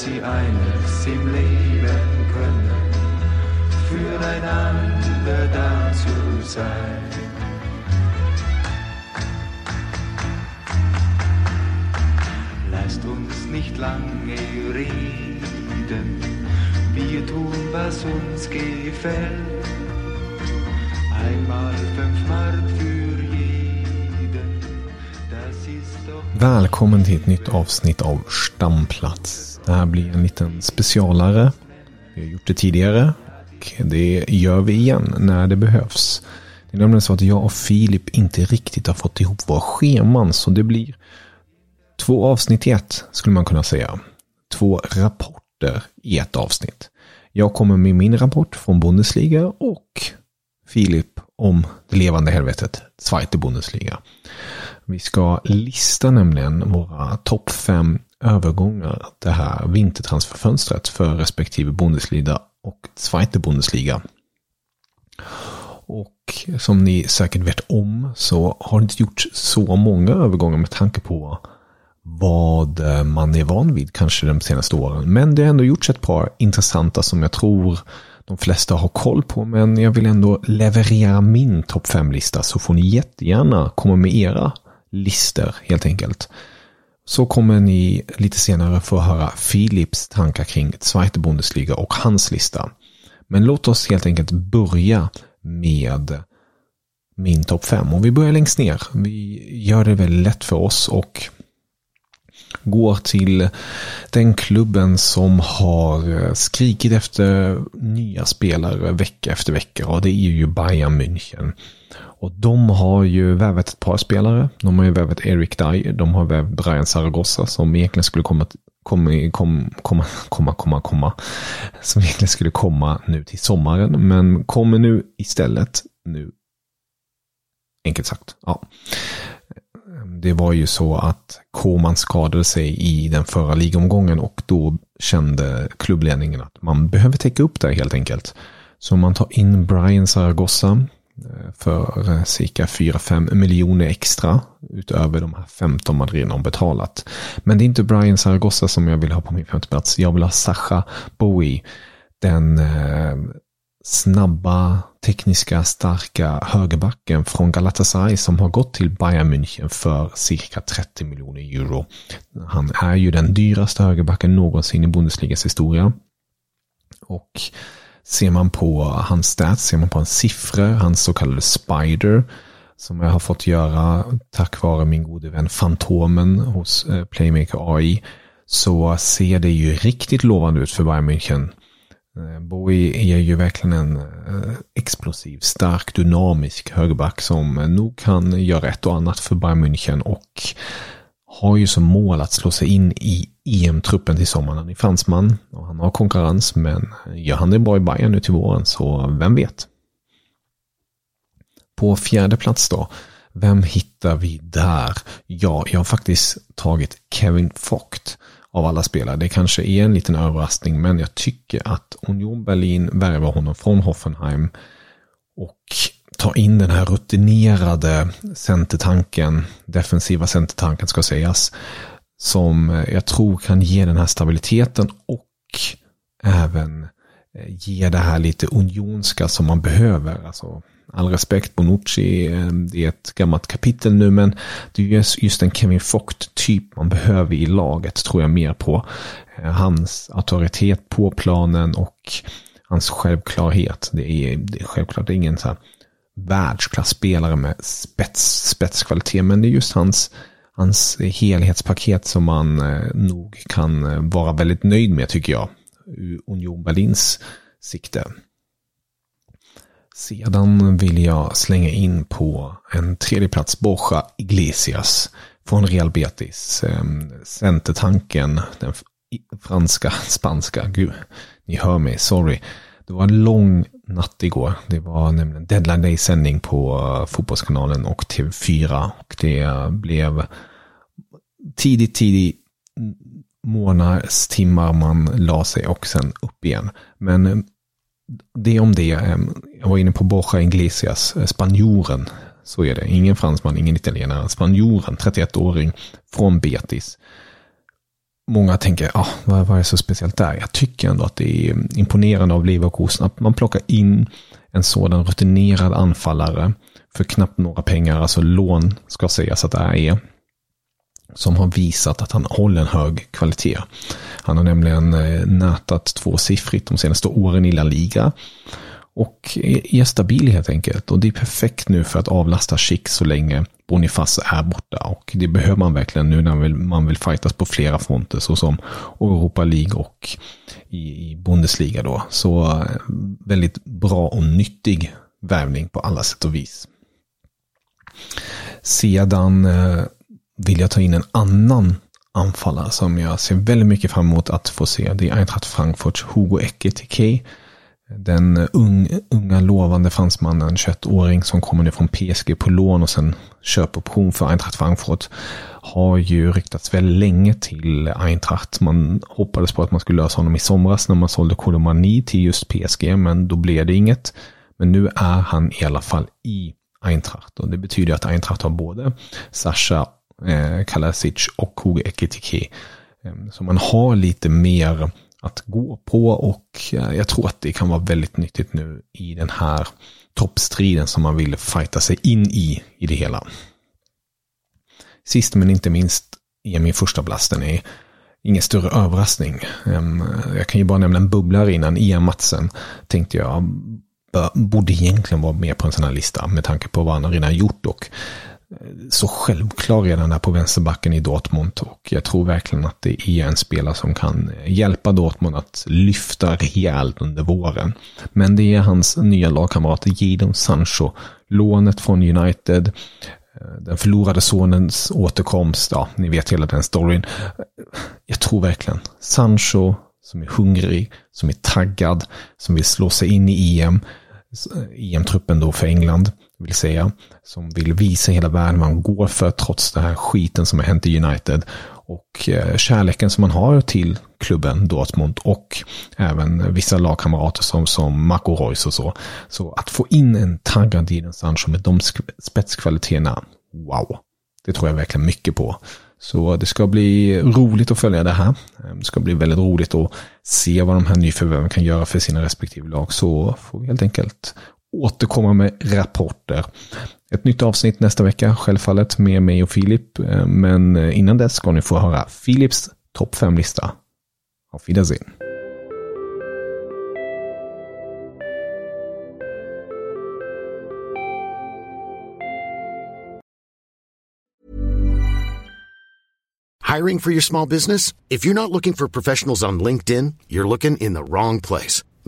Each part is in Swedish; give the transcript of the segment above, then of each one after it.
Sie eines im Leben können, füreinander da zu sein. Lasst uns nicht lange reden, wir tun, was uns gefällt. Einmal fünf Mark för jeden, das ist doch Välkommen till ett nytt avsnitt av Stamplats. Det här blir en liten specialare. Vi har gjort det tidigare och det gör vi igen när det behövs. Det är nämligen så att jag och Filip inte riktigt har fått ihop våra scheman så det blir två avsnitt i ett skulle man kunna säga. Två rapporter i ett avsnitt. Jag kommer med min rapport från Bundesliga och Filip om det levande helvetet, Zweite Bundesliga. Vi ska lista nämligen våra topp fem övergångar det här vintertransferfönstret för respektive Bundesliga och Zweite Bundesliga. Och som ni säkert vet om så har det inte gjorts så många övergångar med tanke på vad eh, man är van vid kanske de senaste åren. Men det har ändå gjorts ett par intressanta som jag tror de flesta har koll på. Men jag vill ändå leverera min topp 5-lista så får ni jättegärna komma med era listor helt enkelt. Så kommer ni lite senare få höra Philips tankar kring Zweite Bundesliga och hans lista. Men låt oss helt enkelt börja med min topp 5. Och vi börjar längst ner. Vi gör det väldigt lätt för oss och går till den klubben som har eh, skrikit efter nya spelare vecka efter vecka och det är ju Bayern München. Och de har ju vävat ett par spelare. De har ju vävat Eric Dye, de har vävt Brian Zaragoza som egentligen skulle komma komma, komma, komma, komma, komma, komma, som egentligen skulle komma nu till sommaren, men kommer nu istället nu. Enkelt sagt, ja. Det var ju så att Koman skadade sig i den förra ligomgången och då kände klubbledningen att man behöver täcka upp det helt enkelt. Så man tar in Brian Zaragoza eh, för eh, cirka 4-5 miljoner extra utöver de här 15 man redan har betalat. Men det är inte Brian Zaragoza som jag vill ha på min femte plats. Jag vill ha Sacha Bowie. Den eh, snabba, tekniska, starka högerbacken från Galatasaray som har gått till Bayern München för cirka 30 miljoner euro. Han är ju den dyraste högerbacken någonsin i Bundesligas historia. Och ser man på hans stats, ser man på hans siffror, hans så kallade spider, som jag har fått göra tack vare min gode vän Fantomen hos eh, Playmaker AI, så ser det ju riktigt lovande ut för Bayern München. Eh, Bowie är ju verkligen en eh, explosiv, stark, dynamisk högerback som eh, nog kan göra ett och annat för Bayern München och har ju som mål att slå sig in i EM-truppen till sommaren. Han är fransman och han har konkurrens men gör han det bra i Bayern nu till våren så vem vet. På fjärde plats då. Vem hittar vi där? Ja, jag har faktiskt tagit Kevin Focht av alla spelare. Det kanske är en liten överraskning men jag tycker att Union Berlin värvar honom från Hoffenheim och tar in den här rutinerade centertanken, defensiva centertanken ska sägas, som eh, jag tror kan ge den här stabiliteten och även eh, ge det här lite unionska som man behöver. Alltså, all respekt, Bonucci, eh, det är ett gammalt kapitel nu, men det är just en Kevin Focht-typ man behöver i laget, tror jag mer på. Eh, hans auktoritet på planen och hans självklarhet. Det är, det är självklart ingen så här världsklasspelare med spets, spetskvalitet, men det är just hans, hans helhetspaket som man eh, nog kan vara väldigt nöjd med tycker jag. Ur Union Berlins sikte. Sedan vill jag slänga in på en tredje plats Borja Iglesias från Real Betis. Ehm, centertanken, den franska, spanska, gud, ni hör mig, sorry. Det var en lång natt igår. Det var nämligen deadline day-sändning på eh, Fotbollskanalen och TV4. Och det blev tidigt, tidigt månadstimmar man la sig och sen upp igen. Men ehm, det om det. Ehm, jag var inne på Borja Iglesias, eh, spanjoren. Så är det. Ingen fransman, ingen italienare. Spanjoren, 31-åring från Betis. Många tänker, ah, vad, vad är så speciellt där? Jag tycker ändå att det är ehm, imponerande av Leverkusen att man plockar in en sådan rutinerad anfallare för knappt några pengar, alltså lån ska sägas att det är som har visat att han håller en hög kvalitet. Han har nämligen eh, nätat tvåsiffrigt de senaste åren i La Liga. Och är stabil helt enkelt. Och det är perfekt nu för att avlasta Schick så länge Bonifaz är borta. Och det behöver man verkligen nu när man vill, man vill fightas på flera fronter. Såsom Europa League och i Bundesliga då. Så eh, väldigt bra och nyttig värvning på alla sätt och vis. Sedan eh, vill jag ta in en annan anfallare som jag ser väldigt mycket fram emot att få se. Det är Eintracht Frankfurts Hugo Ekitike. Den unga lovande fransmannen, 21-åring som kommer nu från PSG på lån och sen köpoption för Eintracht Frankfurt har ju ryktats väldigt länge till Eintracht. Man hoppades på att man skulle lösa honom i somras när man sålde Kolomani till just PSG, men då blev det inget. Men nu är han i alla fall i Eintracht och det betyder att Eintracht har både Sasha eh, Kalasic och Koge Ekitike. Eh, Så man har lite mer att gå på och eh, jag tror att det kan vara väldigt nyttigt nu i den här toppstriden som man vill fighta sig in i, i det hela. Sist men inte minst är min första blasten är ingen större överraskning. Ehm, jag kan ju bara nämna en bubblare innan Ian Matsen tänkte jag borde egentligen vara med på en sån här lista med tanke på vad han redan gjort och så självklar redan där på vänsterbacken i Dortmund och jag tror verkligen att det är en spelare som kan hjälpa Dortmund att lyfta rejält under våren. Men det är hans nya lagkamrat Jadon Sancho, lånet från United, eh, den förlorade sonens återkomst, ja, ni vet hela den storyn. Jag tror verkligen Sancho som är hungrig, som är taggad, som vill slå sig in i EM, EM-truppen då för England, vill säga, som vill visa hela världen vad han går för trots den här skiten som har hänt i United. Och eh, kärleken som man har till klubben Dortmund och även vissa lagkamrater som, som Marco Reus och så. Så att få in en taggad Jadon Sancho med de spetskvaliteterna, wow. Det tror jag verkligen mycket på. Så det ska bli roligt att följa det här. Eh, det ska bli väldigt roligt att se vad de här nyförvärven kan göra för sina respektive lag. Så får vi helt enkelt återkomma med rapporter. Ett nytt avsnitt nästa vecka, självfallet, med mig och Filip. Eh, men eh, innan dess ska ni få höra Filips topp 5-lista. Auf Wiedersehen. Hiring for your small business? If you're not looking for professionals on LinkedIn, you're looking in the wrong place.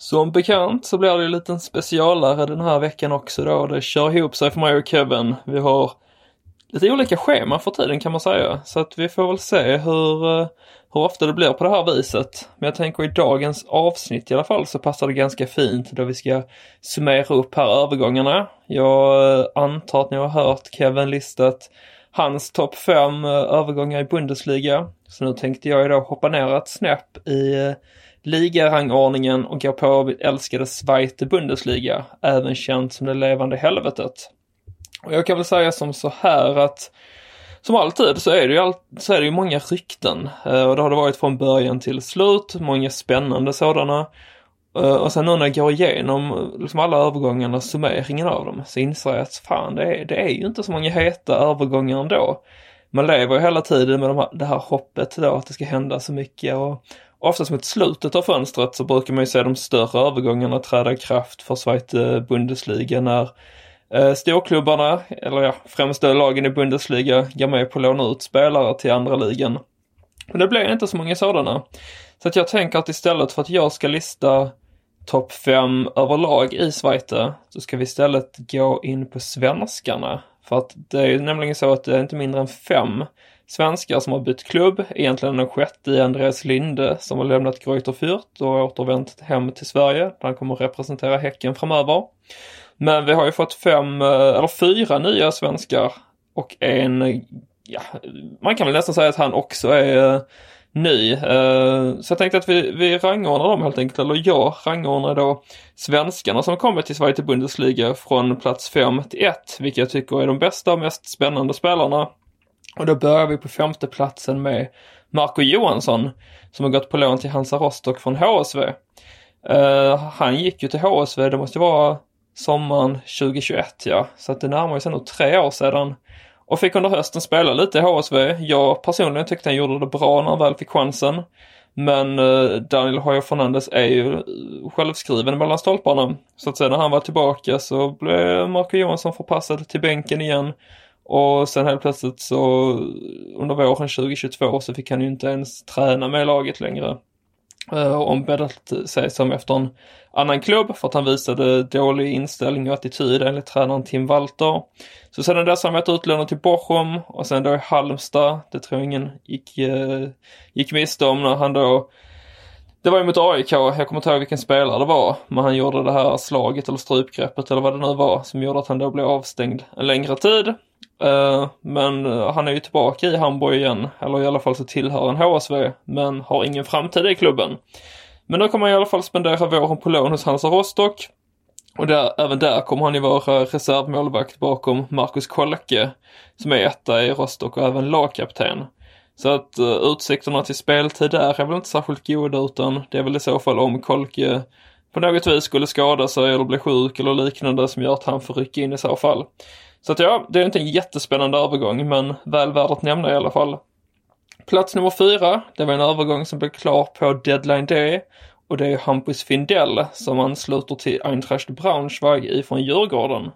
Som bekant så blir det en liten specialare den här veckan också då. Det kör ihop sig för mig och Kevin. Vi har lite olika scheman för tiden kan man säga. Så att vi får väl se hur, eh, hur ofta det blir på det här viset. Men jag tänker i dagens avsnitt i alla fall så passar det ganska fint då vi ska summera upp här övergångarna. Jag eh, antar att ni har hört Kevin listat hans topp fem eh, övergångar i Bundesliga. Så nu tänkte jag idag hoppa ner ett snäpp i ligarangordningen och går på älskade Zweite Bundesliga, även känt som det levande helvetet. Och jag kan väl säga som så här att som alltid så är det ju, all, så är det ju många rykten eh, och det har det varit från början till slut, många spännande sådana. Eh, och sen nu när jag går igenom eh, liksom alla övergångarna, summeringen av dem, så inser jag att fan det är, det är ju inte så många heta övergångar ändå. Man lever ju hela tiden med de här, det här hoppet då att det ska hända så mycket och oftast mot slutet av fönstret så brukar man ju se de större övergångarna träda i kraft för Zweite Bundesliga när eh, storklubbarna, eller ja, främst lagen i Bundesliga, går med på att låna ut spelare till andra ligan. Men det blir inte så många sådana. Så att jag tänker att istället för att jag ska lista topp 5 överlag i Zweite så ska vi istället gå in på svenskarna. För att det är nämligen så att det är inte mindre än fem svenskar som har bytt klubb. Egentligen den sjätte i Andreas Linde som har lämnat Greuther Fürth och återvänt hem till Sverige. Han kommer att representera Häcken framöver. Men vi har ju fått fem, eh, eller fyra nya svenskar och en, ja, man kan väl nästan säga att han också är eh, ny. Eh, så jag tänkte att vi, vi rangordnar dem helt enkelt, eller jag rangordnar då svenskarna som kommit till Sverige till Bundesliga från plats 5 till 1, Vilka jag tycker är de bästa och mest spännande spelarna. Och då börjar vi på femte platsen med Marco Johansson som har gått på lån till Hansa Rostock från HSV. Uh, eh, han gick ju till HSV, det måste vara sommaren 2021 ja, så att det närmar sig nog tre år sedan. Och fick under hösten spela lite i HSV. Jag personligen tyckte han gjorde det bra när han väl fick chansen. Men uh, Daniel Hoyer Fernandes är ju självskriven mellan stolparna. Så att sen när han var tillbaka så blev Marco Johansson förpassad till bänken igen. Och sen helt plötsligt så under våren 2022 så fick han ju inte ens träna med laget längre. Eh, och ombeddat sig som efter en annan klubb för att han visade dålig inställning och attityd enligt tränaren Tim Walter. Så sedan dess har han varit utlånad till Bochum och sen då i Halmstad. Det tror jag ingen gick, eh, gick miste om när han då det var ju mot AIK, jag kommer inte ihåg vilken spelare det var, men han gjorde det här slaget eller strypgreppet eller vad det nu var som gjorde att han då blev avstängd en längre tid. Eh, men eh, han är ju tillbaka i Hamburg igen, eller i alla fall så tillhör han HSV, men har ingen framtid i klubben. Men nu kommer han i alla fall spendera våren på lån hos Hansa Rostock. Och där, även där kommer han ju vara reservmålvakt bakom Marcus Kolke, som är etta i Rostock och även lagkapten. Så att uh, utsikterna till speltid där är väl inte särskilt goda utan det är väl i så fall om Kolke på något vis skulle skada sig eller bli sjuk eller liknande som gör att han får rycka in i så fall. Så att ja, det är inte en jättespännande övergång men väl värd att nämna i alla fall. Plats nummer fyra, det var en övergång som blev klar på deadline day och det är Hampus Findell som ansluter till Eintracht Braunschweig ifrån Djurgården.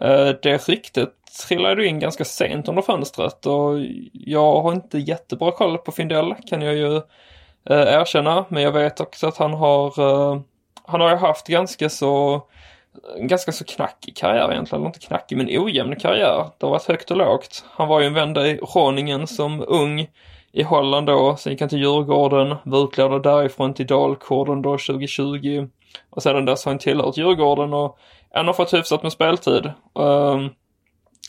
Eh, det ryktet trillade in ganska sent under fönstret och jag har inte jättebra koll på Findell kan jag ju eh, erkänna men jag vet också att han har eh, han har ju haft ganska så en ganska så knackig karriär egentligen, eller inte knackig men ojämn karriär. Det har varit högt och lågt. Han var ju en vända i Groningen som ung i Holland då, sen gick han till Djurgården, var utlånad därifrån till Dalkurden då 2020. Och sedan dess har han tillhört Djurgården och han har fått hyfsat med speltid. Um,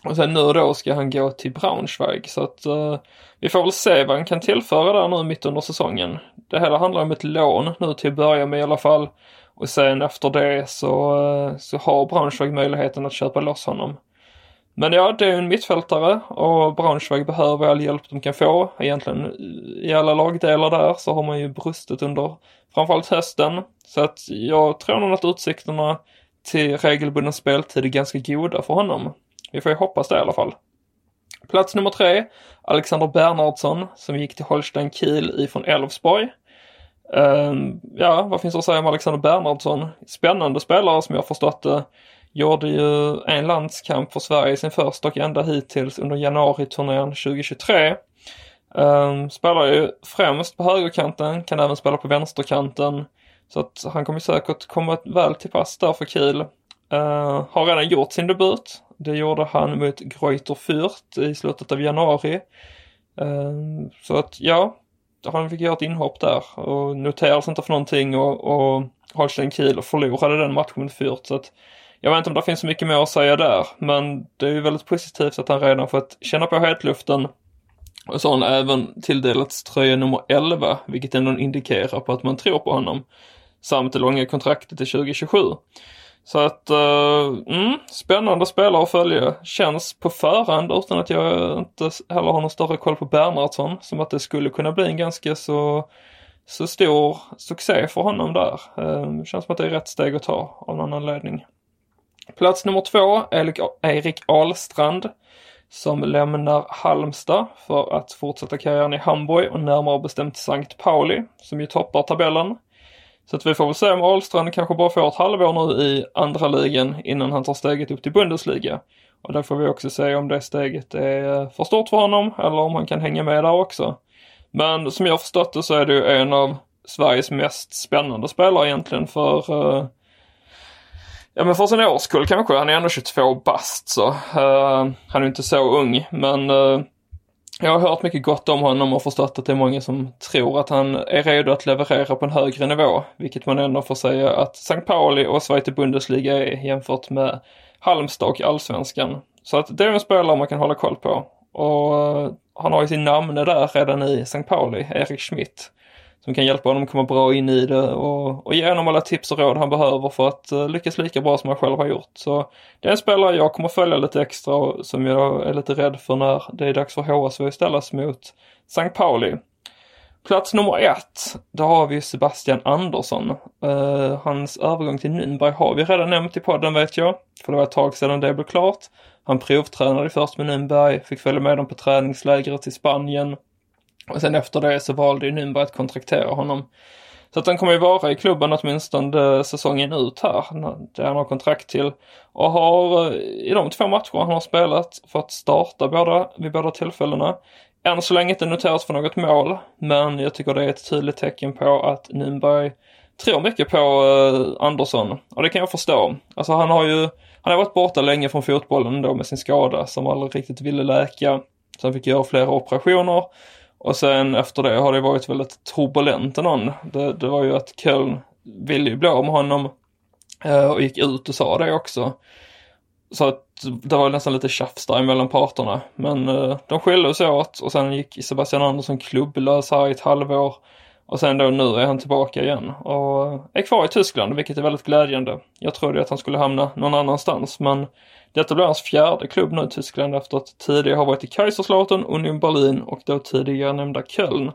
och sen nu då ska han gå till Braunschweig så att uh, vi får väl se vad han kan tillföra där nu mitt under säsongen. Det hela handlar om ett lån nu till att börja med i alla fall. Och sen efter det så, så har Braunschweig möjligheten att köpa loss honom. Men ja, det är en mittfältare och Braunschweig behöver all hjälp de kan få. Egentligen i alla lagdelar där så har man ju brustit under framförallt hösten. Så att jag tror nog att utsikterna till regelbunden speltid är ganska goda för honom. Vi får ju hoppas det i alla fall. Plats nummer tre, Alexander Bernhardsson som gick till Holstein Kiel ifrån Elfsborg. Ehm, ja, vad finns det att säga om Alexander Bernhardsson? Spännande spelare som jag förstått det. Gjorde ju en landskamp för Sverige i sin första och enda hittills under januari-turnén 2023. Ehm, spelar ju främst på högerkanten, kan även spela på vänsterkanten. Så att han kommer säkert komma väl till pass där för Kiel. Uh, har redan gjort sin debut. Det gjorde han mot Greuther Fürth i slutet av januari. Uh, så att ja, han fick göra ett inhopp där och noterades inte för någonting och, och Holstein Kiel förlorade den matchen mot Fürth. Så att jag vet inte om det finns så mycket mer att säga där, men det är ju väldigt positivt att han redan fått känna på hetluften Och så har han även tilldelats tröja nummer 11, vilket ändå indikerar på att man tror på honom. Samt det långa kontraktet till 2027. Så att, uh, mm, spännande spelare att följa. Känns på förhand, utan att jag inte heller har någon större koll på Bernhardsson, som att det skulle kunna bli en ganska så, så stor succé för honom där. Uh, känns som att det är rätt steg att ta av någon anledning. Plats nummer två, Erik Ahlstrand som lämnar Halmstad för att fortsätta karriären i Hamburg och närmare bestämt Sankt Pauli som ju toppar tabellen. Så att vi får väl se om Ahlstrand kanske bara får ett halvår nu i andra ligan innan han tar steget upp till Bundesliga. Och där får vi också se om det steget är eh, för stort för honom eller om han kan hänga med där också. Men som jag förstått det så är det ju en av Sveriges mest spännande spelare egentligen för uh, Ja men för sin årskull kanske. Han är ändå 22 bast så. Uh, han är inte så ung men uh, jag har hört mycket gott om honom och förstått att det är många som tror att han är redo att leverera på en högre nivå. Vilket man ändå får säga att St. Pauli och Zweite Bundesliga är jämfört med Halmstad och Allsvenskan. Så att det är en spelare man kan hålla koll på. Och eh, han har ju sin namne där redan i St. Pauli, Erik Schmidt som kan hjälpa honom komma bra in i det och, och ge honom alla tips och råd han behöver för att uh, lyckas lika bra som han själv har gjort. Så det är en spelare jag kommer följa lite extra och som jag är lite rädd för när det är dags för HSV att ställas mot St. Pauli. Plats nummer ett, där har vi Sebastian Andersson. Uh, hans övergång till Nürnberg har vi redan nämnt i podden vet jag, för det var ett tag sedan det blev klart. Han provtränade först med Nürnberg, fick följa med dem på träningslägret i Spanien och sen efter det så valde ju Nürnberg att kontraktera honom. Så att han kommer ju vara i klubben åtminstone säsongen ut här, där han har kontrakt till. Och har eh, i de två matcher han har spelat fått starta båda, vid båda tillfällena. Än så länge inte noterats för något mål, men jag tycker det är ett tydligt tecken på att Nürnberg tror mycket på eh, Andersson. Och det kan jag förstå. Alltså han har ju, han har varit borta länge från fotbollen då med sin skada som aldrig riktigt ville läka. Så han fick göra flera operationer. Och sen efter det har det varit väldigt turbulent någon. Det, det var ju att Köln ville ju bli av med honom eh, och gick ut och sa det också. Så att det var nästan lite tjafs där mellan parterna. Men eh, de sig åt och sen gick Sebastian Andersson klubblös här i ett halvår. Och sen då nu är han tillbaka igen och är kvar i Tyskland, vilket är väldigt glädjande. Jag trodde att han skulle hamna någon annanstans, men detta blir hans fjärde klubb nu i Tyskland efter att tidigare ha varit i Kaiserslautern, Union Berlin och då tidigare nämnda Köln.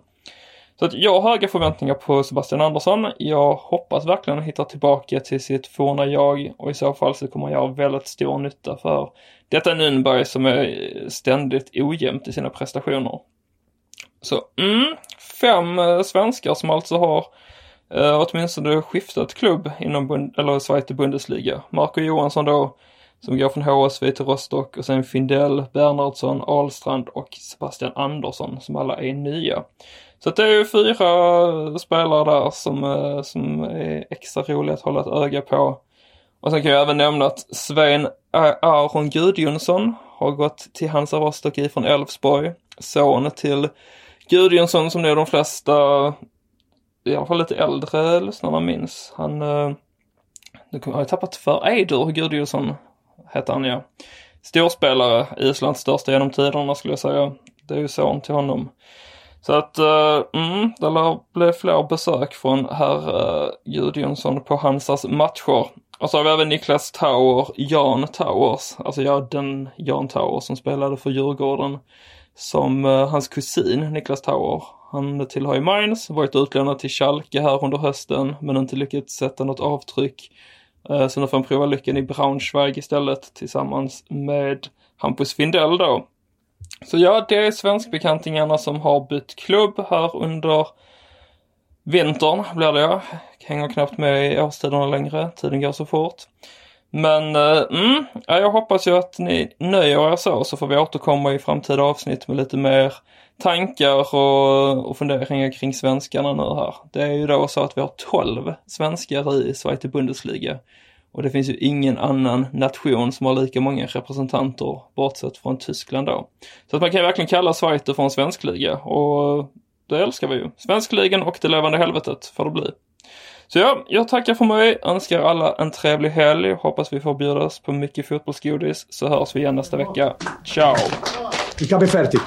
Så att jag har höga förväntningar på Sebastian Andersson. Jag hoppas verkligen att han hittar tillbaka till sitt forna jag och i så fall så kommer han göra väldigt stor nytta för detta Nürnberg som är ständigt ojämnt i sina prestationer. Så, mm, fem eh, svenskar som alltså har eh, åtminstone skiftat klubb inom eller Zweite Bundesliga. Marco Johansson då som går från HSV till Rostock och sen Findell, Bernhardsson, Ahlstrand och Sebastian Andersson som alla är nya. Så det är ju fyra eh, spelare där som, eh, som är extra roliga att hålla ett öga på. Och sen kan jag även nämna att Svein Aron Gudjonsson har gått till Hansa Rostock ifrån Elfsborg. Son till Gudjonsson som nog de flesta, i alla fall lite äldre lyssnarna minns. Han, eh, nu har jag tappat för Eidur Gudjonsson heter han ja. Storspelare, Islands största genom tiderna skulle jag säga. Det är ju son till honom. Så att, uh, mm, det lär bli fler besök från herr eh, uh, Gudjonsson på Hansas matcher. Och så har vi även Niklas Tauer, Jan Tauers, alltså ja, den Jan Tauer som spelade för Djurgården som uh, hans kusin Niklas Tauer. Han tillhör ju Mainz, varit utlånad till Schalke här under hösten men inte lyckats sätta något avtryck. Uh, så nu får han prova lyckan i Braunschweig istället tillsammans med Hampus Findell då. Så ja, det är svenskbekantingarna som har bytt klubb här under vintern blir det ja. Hänger knappt med i årstiderna längre, tiden går så fort. Men eh, mm, ja, jag hoppas ju att ni nöjer er så, så får vi återkomma i framtida avsnitt med lite mer tankar och, och funderingar kring svenskarna nu här. Det är ju då så att vi har 12 svenskar i Zweite Bundesliga. Och det finns ju ingen annan nation som har lika många representanter bortsett från Tyskland då. Så att man kan ju verkligen kalla Zweite för en svenskliga och det älskar vi ju. Svenskligan och det levande helvetet får det bli. Så ja, jag tackar för mig, önskar alla en trevlig helg, hoppas vi får bjudas på mycket fotbollsgodis, så hörs vi igen nästa vecka. Ciao! Ich fertig.